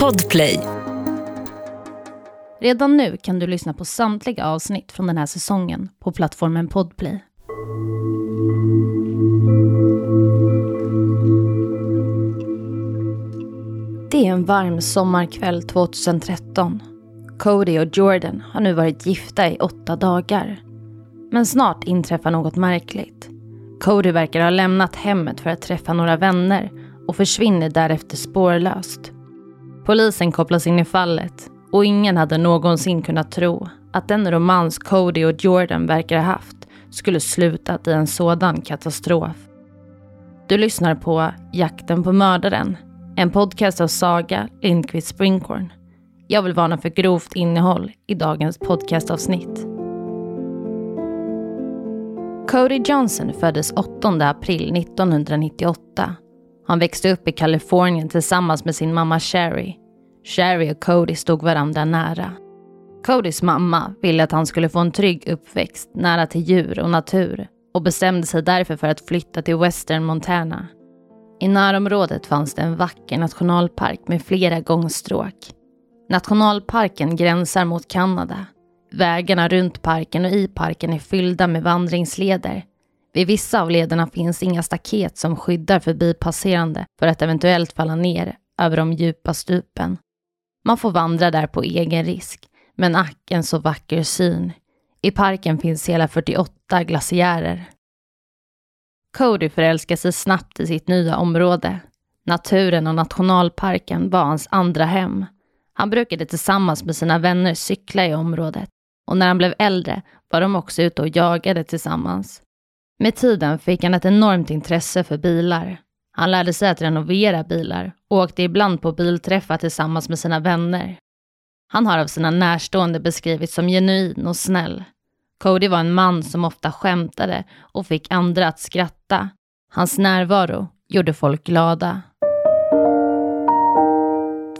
Podplay. Redan nu kan du lyssna på samtliga avsnitt från den här säsongen på plattformen Podplay. Det är en varm sommarkväll 2013. Cody och Jordan har nu varit gifta i åtta dagar. Men snart inträffar något märkligt. Cody verkar ha lämnat hemmet för att träffa några vänner och försvinner därefter spårlöst. Polisen kopplas in i fallet och ingen hade någonsin kunnat tro att den romans Cody och Jordan verkar ha haft skulle slutat i en sådan katastrof. Du lyssnar på Jakten på mördaren, en podcast av Saga Lindqvist Springhorn. Jag vill varna för grovt innehåll i dagens podcastavsnitt. Cody Johnson föddes 8 april 1998. Han växte upp i Kalifornien tillsammans med sin mamma Sherry. Sherry och Cody stod varandra nära. Codys mamma ville att han skulle få en trygg uppväxt nära till djur och natur och bestämde sig därför för att flytta till Western Montana. I närområdet fanns det en vacker nationalpark med flera gångstråk. Nationalparken gränsar mot Kanada. Vägarna runt parken och i parken är fyllda med vandringsleder. Vid vissa av lederna finns inga staket som skyddar förbipasserande för att eventuellt falla ner över de djupa stupen. Man får vandra där på egen risk, men ack en så vacker syn. I parken finns hela 48 glaciärer. Cody förälskar sig snabbt i sitt nya område. Naturen och nationalparken var hans andra hem. Han brukade tillsammans med sina vänner cykla i området och när han blev äldre var de också ute och jagade tillsammans. Med tiden fick han ett enormt intresse för bilar. Han lärde sig att renovera bilar och åkte ibland på bilträffar tillsammans med sina vänner. Han har av sina närstående beskrivits som genuin och snäll. Cody var en man som ofta skämtade och fick andra att skratta. Hans närvaro gjorde folk glada.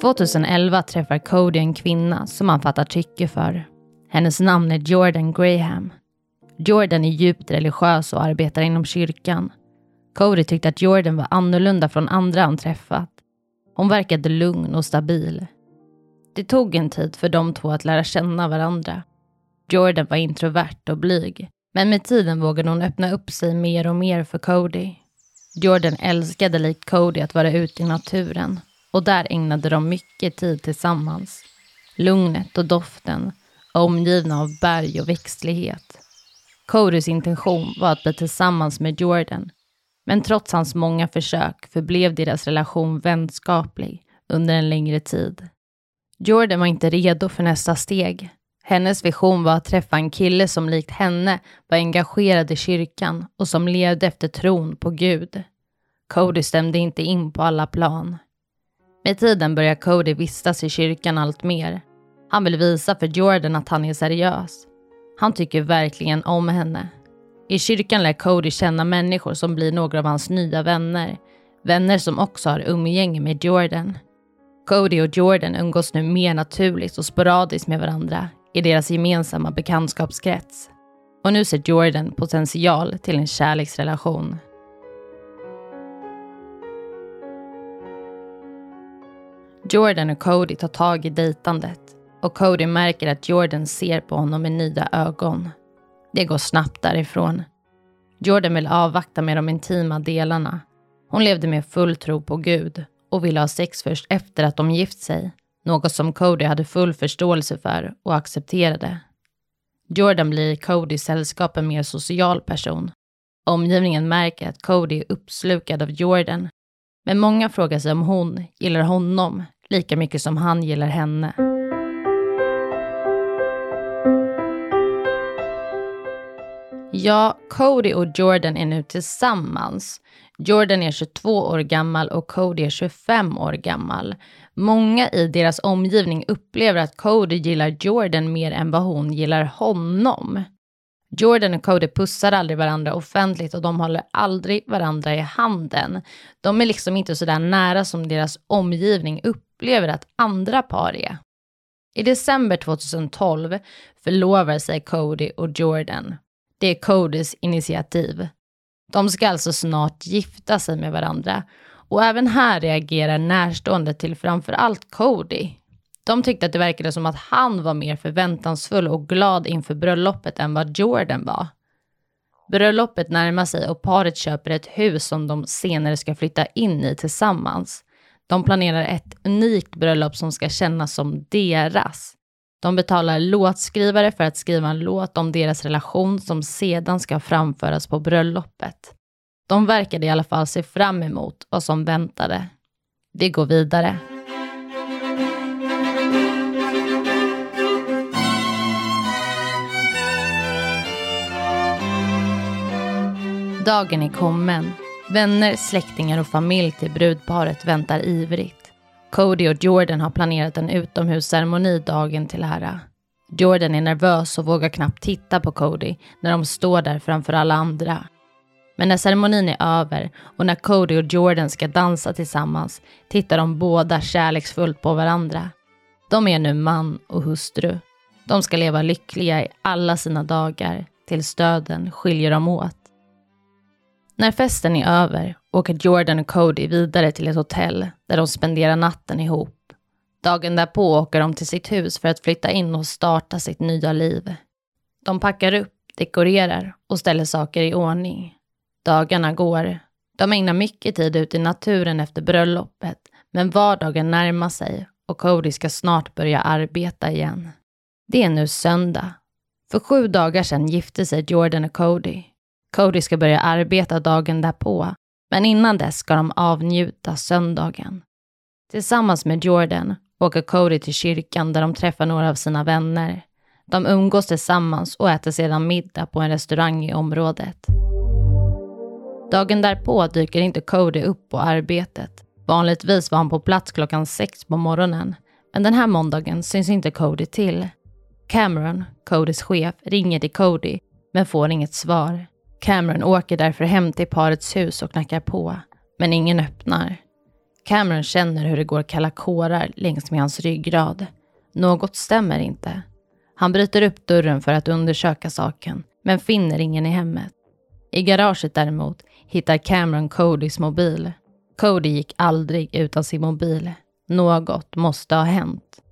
2011 träffar Cody en kvinna som han fattar tycke för. Hennes namn är Jordan Graham. Jordan är djupt religiös och arbetar inom kyrkan. Cody tyckte att Jordan var annorlunda från andra han träffat. Hon verkade lugn och stabil. Det tog en tid för de två att lära känna varandra. Jordan var introvert och blyg, men med tiden vågade hon öppna upp sig mer och mer för Cody. Jordan älskade likt Cody att vara ute i naturen och där ägnade de mycket tid tillsammans. Lugnet och doften, omgivna av berg och växtlighet. Codys intention var att bli tillsammans med Jordan, men trots hans många försök förblev deras relation vänskaplig under en längre tid. Jordan var inte redo för nästa steg. Hennes vision var att träffa en kille som likt henne var engagerad i kyrkan och som levde efter tron på Gud. Cody stämde inte in på alla plan. Med tiden börjar Cody vistas i kyrkan allt mer. Han vill visa för Jordan att han är seriös. Han tycker verkligen om henne. I kyrkan lär Cody känna människor som blir några av hans nya vänner. Vänner som också har umgänge med Jordan. Cody och Jordan umgås nu mer naturligt och sporadiskt med varandra i deras gemensamma bekantskapskrets. Och nu ser Jordan potential till en kärleksrelation. Jordan och Cody tar tag i dejtandet och Cody märker att Jordan ser på honom med nya ögon. Det går snabbt därifrån. Jordan vill avvakta med de intima delarna. Hon levde med full tro på Gud och ville ha sex först efter att de gift sig. Något som Cody hade full förståelse för och accepterade. Jordan blir i Codys sällskap en mer social person. Omgivningen märker att Cody är uppslukad av Jordan. Men många frågar sig om hon gillar honom lika mycket som han gillar henne. Ja, Cody och Jordan är nu tillsammans. Jordan är 22 år gammal och Cody är 25 år gammal. Många i deras omgivning upplever att Cody gillar Jordan mer än vad hon gillar honom. Jordan och Cody pussar aldrig varandra offentligt och de håller aldrig varandra i handen. De är liksom inte så där nära som deras omgivning upplever att andra par är. I december 2012 förlovar sig Cody och Jordan. Det är Codys initiativ. De ska alltså snart gifta sig med varandra Och även här reagerar närstående till framförallt Cody. De tyckte att det verkade som att han var mer förväntansfull och glad inför bröllopet än vad Jordan var. Bröllopet närmar sig och paret köper ett hus som de senare ska flytta in i tillsammans. De planerar ett unikt bröllop som ska kännas som deras. De betalar låtskrivare för att skriva en låt om deras relation som sedan ska framföras på bröllopet. De verkade i alla fall se fram emot vad som väntade. Vi går vidare. Dagen är kommen. Vänner, släktingar och familj till brudparet väntar ivrigt. Cody och Jordan har planerat en utomhusceremoni dagen till ära. Jordan är nervös och vågar knappt titta på Cody när de står där framför alla andra. Men när ceremonin är över och när Cody och Jordan ska dansa tillsammans tittar de båda kärleksfullt på varandra. De är nu man och hustru. De ska leva lyckliga i alla sina dagar tills döden skiljer dem åt. När festen är över åker Jordan och Cody vidare till ett hotell där de spenderar natten ihop. Dagen därpå åker de till sitt hus för att flytta in och starta sitt nya liv. De packar upp, dekorerar och ställer saker i ordning. Dagarna går. De ägnar mycket tid ute i naturen efter bröllopet, men vardagen närmar sig och Cody ska snart börja arbeta igen. Det är nu söndag. För sju dagar sedan gifte sig Jordan och Cody. Cody ska börja arbeta dagen därpå, men innan dess ska de avnjuta söndagen. Tillsammans med Jordan åker Cody till kyrkan där de träffar några av sina vänner. De umgås tillsammans och äter sedan middag på en restaurang i området. Dagen därpå dyker inte Cody upp på arbetet. Vanligtvis var han på plats klockan sex på morgonen. Men den här måndagen syns inte Cody till. Cameron, Codys chef, ringer till Cody men får inget svar. Cameron åker därför hem till parets hus och knackar på, men ingen öppnar. Cameron känner hur det går kalla kårar längs med hans ryggrad. Något stämmer inte. Han bryter upp dörren för att undersöka saken, men finner ingen i hemmet. I garaget däremot hittar Cameron Codys mobil. Cody gick aldrig utan sin mobil. Något måste ha hänt.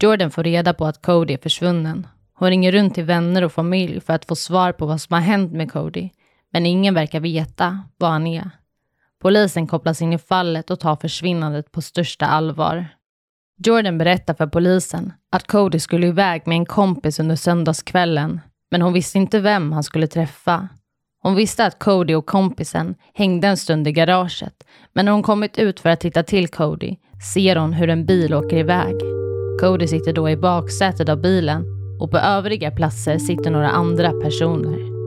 Jordan får reda på att Cody är försvunnen hon ringer runt till vänner och familj för att få svar på vad som har hänt med Cody. Men ingen verkar veta var han är. Polisen kopplas in i fallet och tar försvinnandet på största allvar. Jordan berättar för polisen att Cody skulle iväg med en kompis under söndagskvällen, men hon visste inte vem han skulle träffa. Hon visste att Cody och kompisen hängde en stund i garaget, men när hon kommit ut för att titta till Cody ser hon hur en bil åker iväg. Cody sitter då i baksätet av bilen och på övriga platser sitter några andra personer.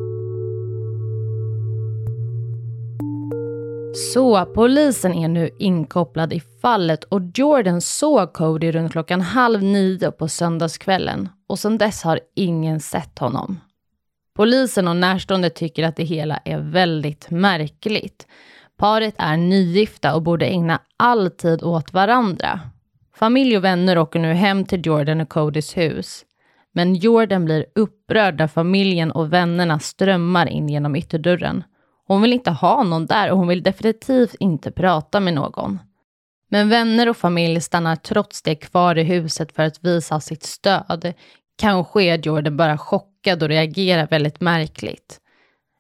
Så polisen är nu inkopplad i fallet och Jordan såg Cody runt klockan halv nio på söndagskvällen och sedan dess har ingen sett honom. Polisen och närstående tycker att det hela är väldigt märkligt. Paret är nygifta och borde ägna all tid åt varandra. Familj och vänner åker nu hem till Jordan och Codys hus. Men Jordan blir upprörd när familjen och vännerna strömmar in genom ytterdörren. Hon vill inte ha någon där och hon vill definitivt inte prata med någon. Men vänner och familj stannar trots det kvar i huset för att visa sitt stöd. Kanske är Jordan bara chockad och reagerar väldigt märkligt.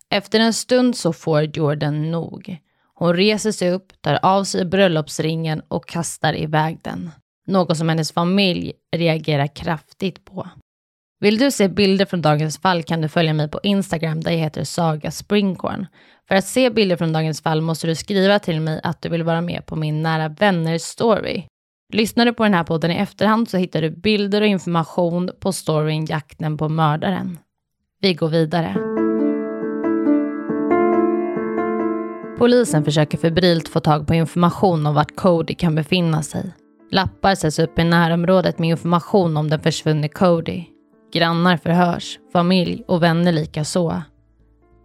Efter en stund så får Jordan nog. Hon reser sig upp, tar av sig bröllopsringen och kastar iväg den. Något som hennes familj reagerar kraftigt på. Vill du se bilder från dagens fall kan du följa mig på Instagram där jag heter Saga Springcorn. För att se bilder från dagens fall måste du skriva till mig att du vill vara med på min nära vänner story. Lyssnar du på den här podden i efterhand så hittar du bilder och information på storyn Jakten på mördaren. Vi går vidare. Polisen försöker febrilt få tag på information om vart Cody kan befinna sig. Lappar sätts upp i närområdet med information om den försvunne Cody. Grannar förhörs, familj och vänner lika så.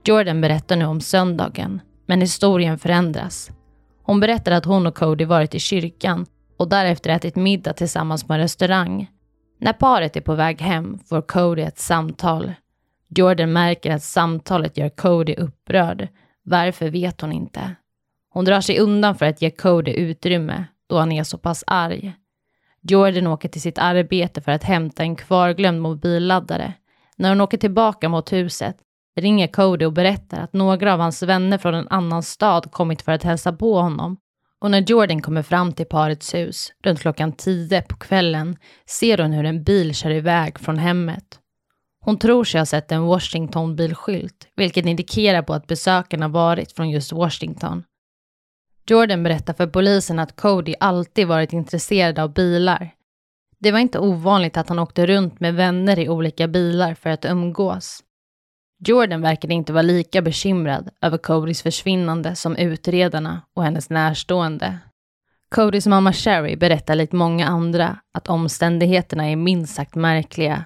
Jordan berättar nu om söndagen, men historien förändras. Hon berättar att hon och Cody varit i kyrkan och därefter ätit middag tillsammans på en restaurang. När paret är på väg hem får Cody ett samtal. Jordan märker att samtalet gör Cody upprörd. Varför vet hon inte. Hon drar sig undan för att ge Cody utrymme då han är så pass arg. Jordan åker till sitt arbete för att hämta en kvarglömd mobilladdare. När hon åker tillbaka mot huset ringer Cody och berättar att några av hans vänner från en annan stad kommit för att hälsa på honom. Och när Jordan kommer fram till parets hus runt klockan tio på kvällen ser hon hur en bil kör iväg från hemmet. Hon tror sig ha sett en Washington-bilskylt, vilket indikerar på att besökarna varit från just Washington. Jordan berättar för polisen att Cody alltid varit intresserad av bilar. Det var inte ovanligt att han åkte runt med vänner i olika bilar för att umgås. Jordan verkade inte vara lika bekymrad över Codys försvinnande som utredarna och hennes närstående. Codys mamma Sherry berättar likt många andra att omständigheterna är minst sagt märkliga.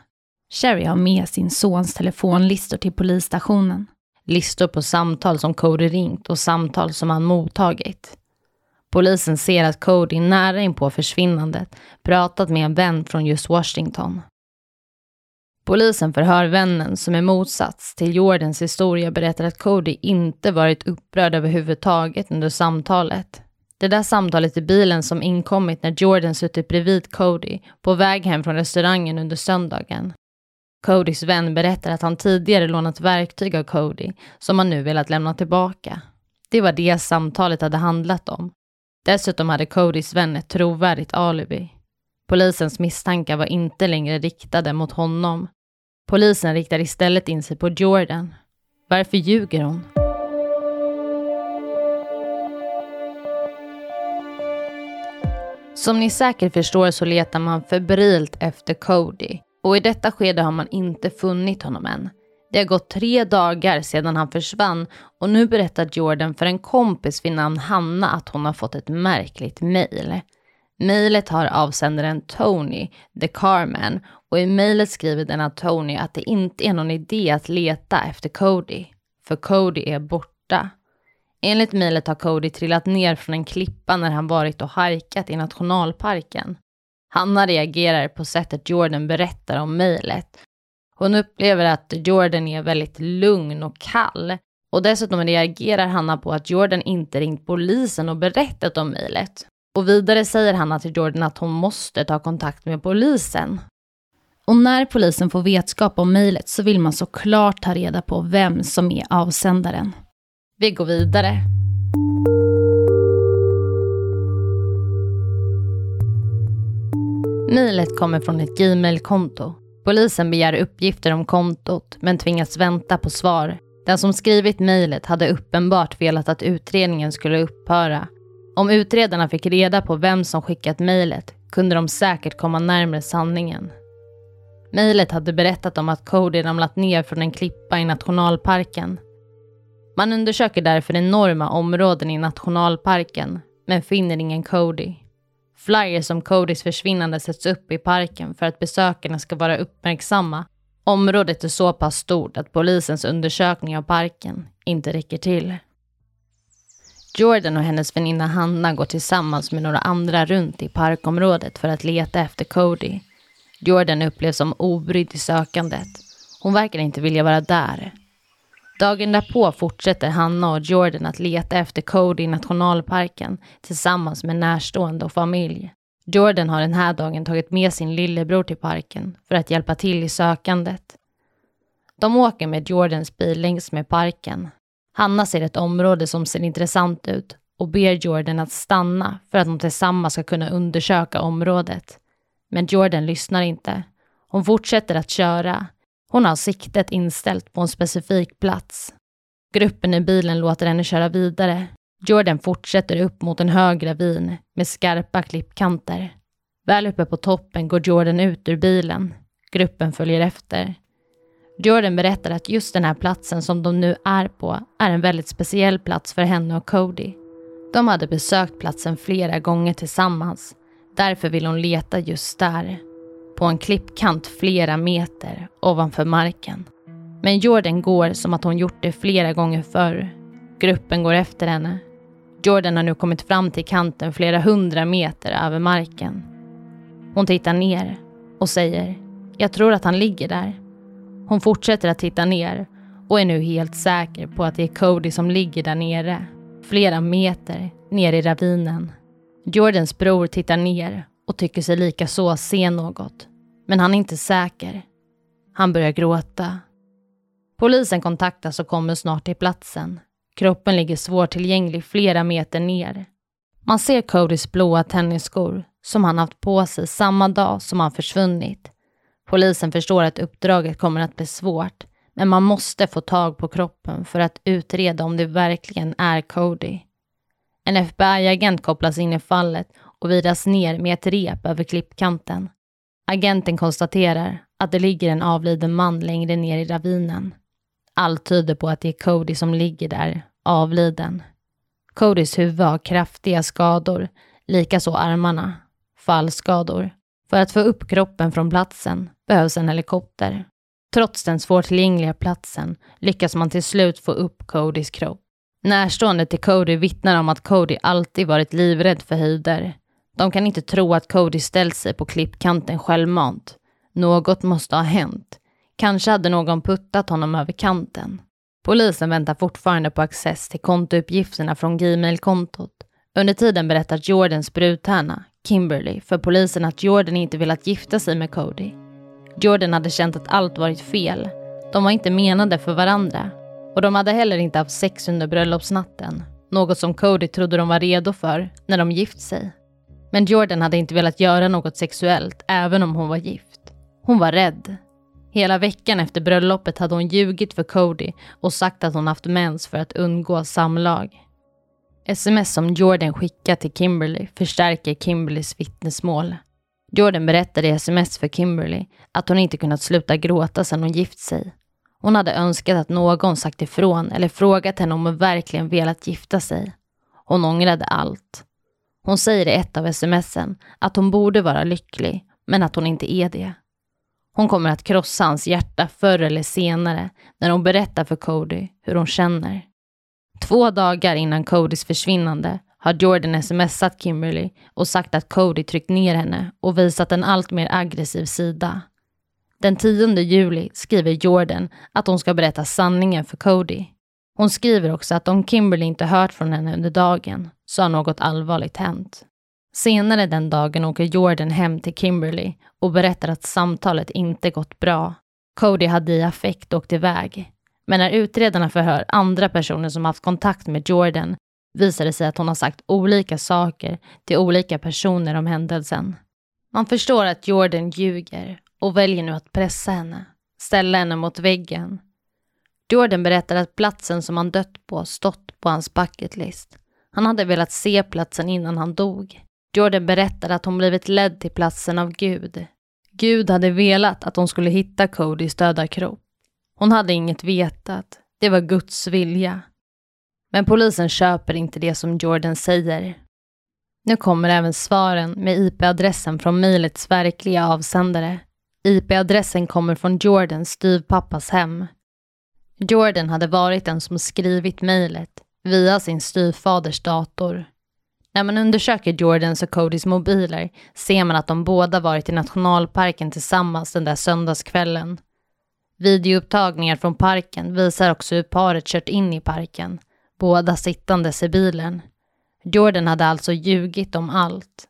Sherry har med sin sons telefonlistor till polisstationen. Listor på samtal som Cody ringt och samtal som han mottagit. Polisen ser att Cody nära inpå försvinnandet pratat med en vän från just Washington. Polisen förhör vännen som är motsats till Jordans historia berättar att Cody inte varit upprörd överhuvudtaget under samtalet. Det där samtalet i bilen som inkommit när Jordan suttit bredvid Cody på väg hem från restaurangen under söndagen. Codys vän berättar att han tidigare lånat verktyg av Cody som han nu velat lämna tillbaka. Det var det samtalet hade handlat om. Dessutom hade Codys vän ett trovärdigt alibi. Polisens misstankar var inte längre riktade mot honom. Polisen riktar istället in sig på Jordan. Varför ljuger hon? Som ni säkert förstår så letar man febrilt efter Cody och i detta skede har man inte funnit honom än. Det har gått tre dagar sedan han försvann och nu berättar Jordan för en kompis vid namn Hanna att hon har fått ett märkligt mejl. Mejlet har avsändaren Tony, the carman, och i mejlet skriver denna Tony att det inte är någon idé att leta efter Cody, för Cody är borta. Enligt mejlet har Cody trillat ner från en klippa när han varit och hajkat i nationalparken. Hanna reagerar på sättet Jordan berättar om mejlet. Hon upplever att Jordan är väldigt lugn och kall. Och dessutom reagerar Hanna på att Jordan inte ringt polisen och berättat om mejlet. Och vidare säger Hanna till Jordan att hon måste ta kontakt med polisen. Och när polisen får vetskap om mejlet så vill man såklart ta reda på vem som är avsändaren. Vi går vidare. Mejlet kommer från ett Gmail-konto. Polisen begär uppgifter om kontot men tvingas vänta på svar. Den som skrivit mejlet hade uppenbart velat att utredningen skulle upphöra om utredarna fick reda på vem som skickat mejlet kunde de säkert komma närmare sanningen. Mejlet hade berättat om att Cody ramlat ner från en klippa i nationalparken. Man undersöker därför enorma områden i nationalparken men finner ingen Cody. Flyers om Codys försvinnande sätts upp i parken för att besökarna ska vara uppmärksamma. Området är så pass stort att polisens undersökning av parken inte räcker till. Jordan och hennes väninna Hanna går tillsammans med några andra runt i parkområdet för att leta efter Cody. Jordan upplevs som obrydd i sökandet. Hon verkar inte vilja vara där. Dagen därpå fortsätter Hanna och Jordan att leta efter Cody i nationalparken tillsammans med närstående och familj. Jordan har den här dagen tagit med sin lillebror till parken för att hjälpa till i sökandet. De åker med Jordans bil längs med parken Hanna ser ett område som ser intressant ut och ber Jordan att stanna för att de tillsammans ska kunna undersöka området. Men Jordan lyssnar inte. Hon fortsätter att köra. Hon har siktet inställt på en specifik plats. Gruppen i bilen låter henne köra vidare. Jordan fortsätter upp mot en hög ravin med skarpa klippkanter. Väl uppe på toppen går Jordan ut ur bilen. Gruppen följer efter. Jordan berättar att just den här platsen som de nu är på är en väldigt speciell plats för henne och Cody. De hade besökt platsen flera gånger tillsammans. Därför vill hon leta just där. På en klippkant flera meter ovanför marken. Men Jordan går som att hon gjort det flera gånger förr. Gruppen går efter henne. Jordan har nu kommit fram till kanten flera hundra meter över marken. Hon tittar ner och säger “Jag tror att han ligger där”. Hon fortsätter att titta ner och är nu helt säker på att det är Cody som ligger där nere. flera meter ner i ravinen. Jordans bror tittar ner och tycker sig lika så se något. Men han är inte säker. Han börjar gråta. Polisen kontaktas och kommer snart till platsen. Kroppen ligger svårtillgänglig flera meter ner. Man ser Codys blåa tennisskor som han haft på sig samma dag som han försvunnit. Polisen förstår att uppdraget kommer att bli svårt, men man måste få tag på kroppen för att utreda om det verkligen är Cody. En FBI-agent kopplas in i fallet och viras ner med ett rep över klippkanten. Agenten konstaterar att det ligger en avliden man längre ner i ravinen. Allt tyder på att det är Cody som ligger där, avliden. Codys huvud har kraftiga skador, likaså armarna. Fallskador. För att få upp kroppen från platsen behövs en helikopter. Trots den svårtillgängliga platsen lyckas man till slut få upp Codys kropp. Närstående till Cody vittnar om att Cody alltid varit livrädd för höjder. De kan inte tro att Cody ställt sig på klippkanten självmant. Något måste ha hänt. Kanske hade någon puttat honom över kanten. Polisen väntar fortfarande på access till kontouppgifterna från Gmail-kontot. Under tiden berättar Jordans brudtärna, Kimberly, för polisen att Jordan inte velat gifta sig med Cody. Jordan hade känt att allt varit fel. De var inte menade för varandra. Och de hade heller inte haft sex under bröllopsnatten. Något som Cody trodde de var redo för när de gift sig. Men Jordan hade inte velat göra något sexuellt även om hon var gift. Hon var rädd. Hela veckan efter bröllopet hade hon ljugit för Cody och sagt att hon haft mens för att undgå samlag. Sms som Jordan skickat till Kimberly förstärker Kimberlys vittnesmål. Jordan berättade i sms för Kimberly att hon inte kunnat sluta gråta sedan hon gift sig. Hon hade önskat att någon sagt ifrån eller frågat henne om hon verkligen velat gifta sig. Hon ångrade allt. Hon säger i ett av smsen att hon borde vara lycklig, men att hon inte är det. Hon kommer att krossa hans hjärta förr eller senare när hon berättar för Cody hur hon känner. Två dagar innan Codys försvinnande har Jordan smsat Kimberly och sagt att Cody tryckt ner henne och visat en allt mer aggressiv sida. Den 10 juli skriver Jordan att hon ska berätta sanningen för Cody. Hon skriver också att om Kimberly inte hört från henne under dagen så har något allvarligt hänt. Senare den dagen åker Jordan hem till Kimberly och berättar att samtalet inte gått bra. Cody hade i affekt åkt iväg. Men när utredarna förhör andra personer som haft kontakt med Jordan visar det sig att hon har sagt olika saker till olika personer om händelsen. Man förstår att Jordan ljuger och väljer nu att pressa henne, ställa henne mot väggen. Jordan berättar att platsen som han dött på stått på hans bucketlist. Han hade velat se platsen innan han dog. Jordan berättade att hon blivit ledd till platsen av Gud. Gud hade velat att hon skulle hitta Codys döda kropp. Hon hade inget vetat. Det var Guds vilja. Men polisen köper inte det som Jordan säger. Nu kommer även svaren med IP-adressen från mejlets verkliga avsändare. IP-adressen kommer från Jordans styvpappas hem. Jordan hade varit den som skrivit mejlet via sin styvfaders dator. När man undersöker Jordans och Codys mobiler ser man att de båda varit i nationalparken tillsammans den där söndagskvällen. Videoupptagningar från parken visar också hur paret kört in i parken, båda sittandes i bilen. Jordan hade alltså ljugit om allt.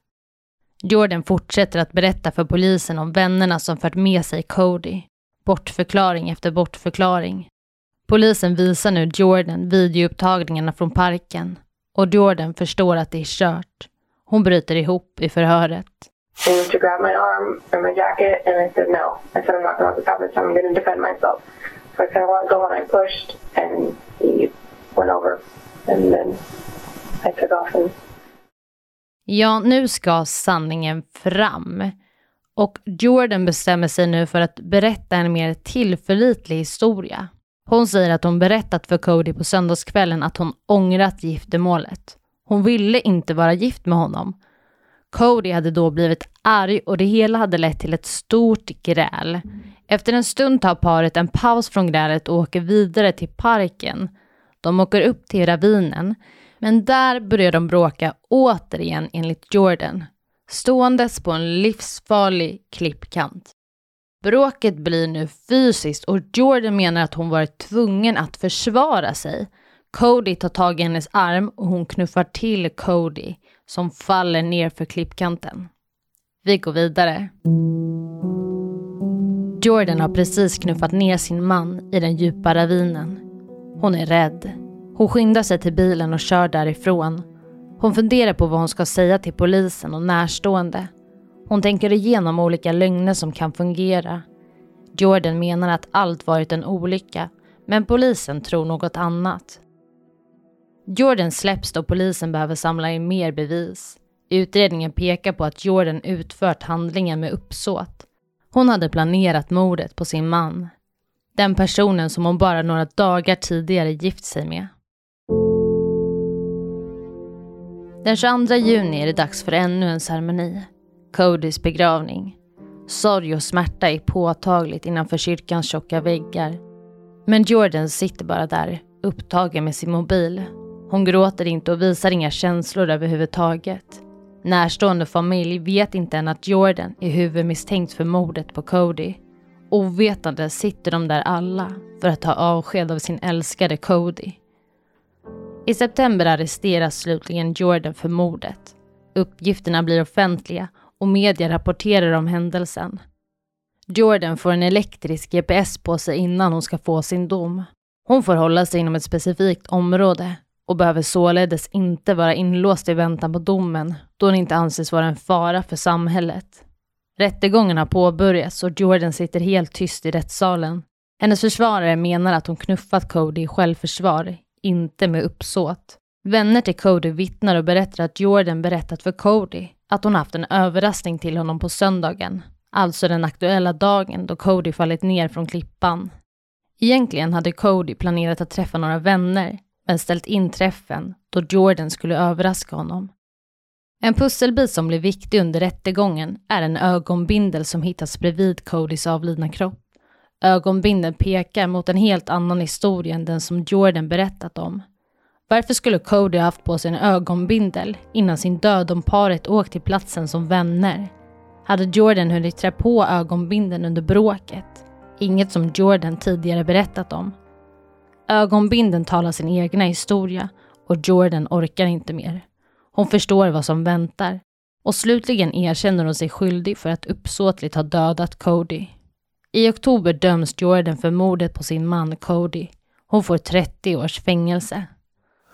Jordan fortsätter att berätta för polisen om vännerna som fört med sig Cody. Bortförklaring efter bortförklaring. Polisen visar nu Jordan videoupptagningarna från parken och Jordan förstår att det är kört. Hon bryter ihop i förhöret. He went to grab my arm and my jacket and I said no. I said I'm not going to stop this. I'm going to defend myself. So I said I want to go and I pushed and he went over and then I took off and Ja, nu ska sanningen fram. Och Jordan bestämmer sig nu för att berätta en mer tillförlitlig historia. Hon säger att hon berättat för Cody på söndagskvällen att hon ångrat giftermålet. Hon ville inte vara gift med honom. Cody hade då blivit arg och det hela hade lett till ett stort gräl. Efter en stund tar paret en paus från grälet och åker vidare till parken. De åker upp till ravinen, men där börjar de bråka återigen enligt Jordan, ståendes på en livsfarlig klippkant. Bråket blir nu fysiskt och Jordan menar att hon varit tvungen att försvara sig. Cody tar tag i hennes arm och hon knuffar till Cody som faller ner för klippkanten. Vi går vidare. Jordan har precis knuffat ner sin man i den djupa ravinen. Hon är rädd. Hon skyndar sig till bilen och kör därifrån. Hon funderar på vad hon ska säga till polisen och närstående. Hon tänker igenom olika lögner som kan fungera. Jordan menar att allt varit en olycka, men polisen tror något annat. Jordan släpps då polisen behöver samla in mer bevis. Utredningen pekar på att Jordan utfört handlingen med uppsåt. Hon hade planerat mordet på sin man. Den personen som hon bara några dagar tidigare gift sig med. Den 22 juni är det dags för ännu en ceremoni. Codys begravning. Sorg och smärta är påtagligt innanför kyrkans tjocka väggar. Men Jordan sitter bara där, upptagen med sin mobil. Hon gråter inte och visar inga känslor överhuvudtaget. Närstående familj vet inte än att Jordan är huvudmisstänkt för mordet på Cody. Ovetande sitter de där alla för att ta avsked av sin älskade Cody. I september arresteras slutligen Jordan för mordet. Uppgifterna blir offentliga och media rapporterar om händelsen. Jordan får en elektrisk GPS på sig innan hon ska få sin dom. Hon får hålla sig inom ett specifikt område och behöver således inte vara inlåst i väntan på domen då hon inte anses vara en fara för samhället. Rättegången har påbörjats och Jordan sitter helt tyst i rättssalen. Hennes försvarare menar att hon knuffat Cody i självförsvar, inte med uppsåt. Vänner till Cody vittnar och berättar att Jordan berättat för Cody att hon haft en överraskning till honom på söndagen, alltså den aktuella dagen då Cody fallit ner från klippan. Egentligen hade Cody planerat att träffa några vänner, men ställt in träffen då Jordan skulle överraska honom. En pusselbit som blir viktig under rättegången är en ögonbindel som hittats bredvid Codys avlidna kropp. Ögonbindeln pekar mot en helt annan historia än den som Jordan berättat om. Varför skulle Cody ha haft på sig en ögonbindel innan sin död om paret åkt till platsen som vänner? Hade Jordan hunnit trä på ögonbindeln under bråket? Inget som Jordan tidigare berättat om. Ögonbindeln talar sin egna historia och Jordan orkar inte mer. Hon förstår vad som väntar och slutligen erkänner hon sig skyldig för att uppsåtligt ha dödat Cody. I oktober döms Jordan för mordet på sin man Cody. Hon får 30 års fängelse.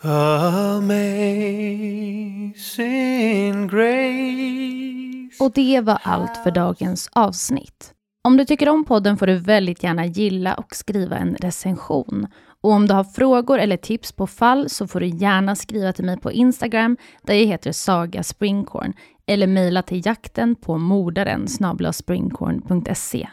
Amazing grace. Och det var allt för dagens avsnitt. Om du tycker om podden får du väldigt gärna gilla och skriva en recension. Och om du har frågor eller tips på fall så får du gärna skriva till mig på Instagram där jag heter Saga Springcorn eller mejla till jakten på mordaren springcorn.se.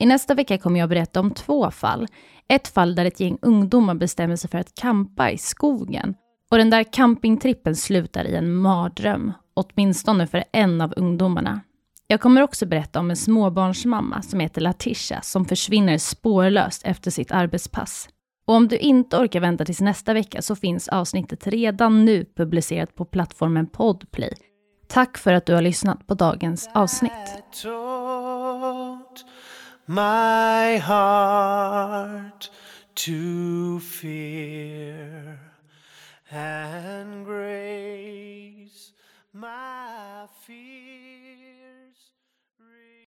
I nästa vecka kommer jag berätta om två fall. Ett fall där ett gäng ungdomar bestämmer sig för att campa i skogen. Och den där campingtrippen slutar i en mardröm, åtminstone för en av ungdomarna. Jag kommer också berätta om en småbarnsmamma som heter Latisha som försvinner spårlöst efter sitt arbetspass. Och om du inte orkar vänta tills nästa vecka så finns avsnittet redan nu publicerat på plattformen Podplay. Tack för att du har lyssnat på dagens avsnitt. My heart to fear and grace my fear.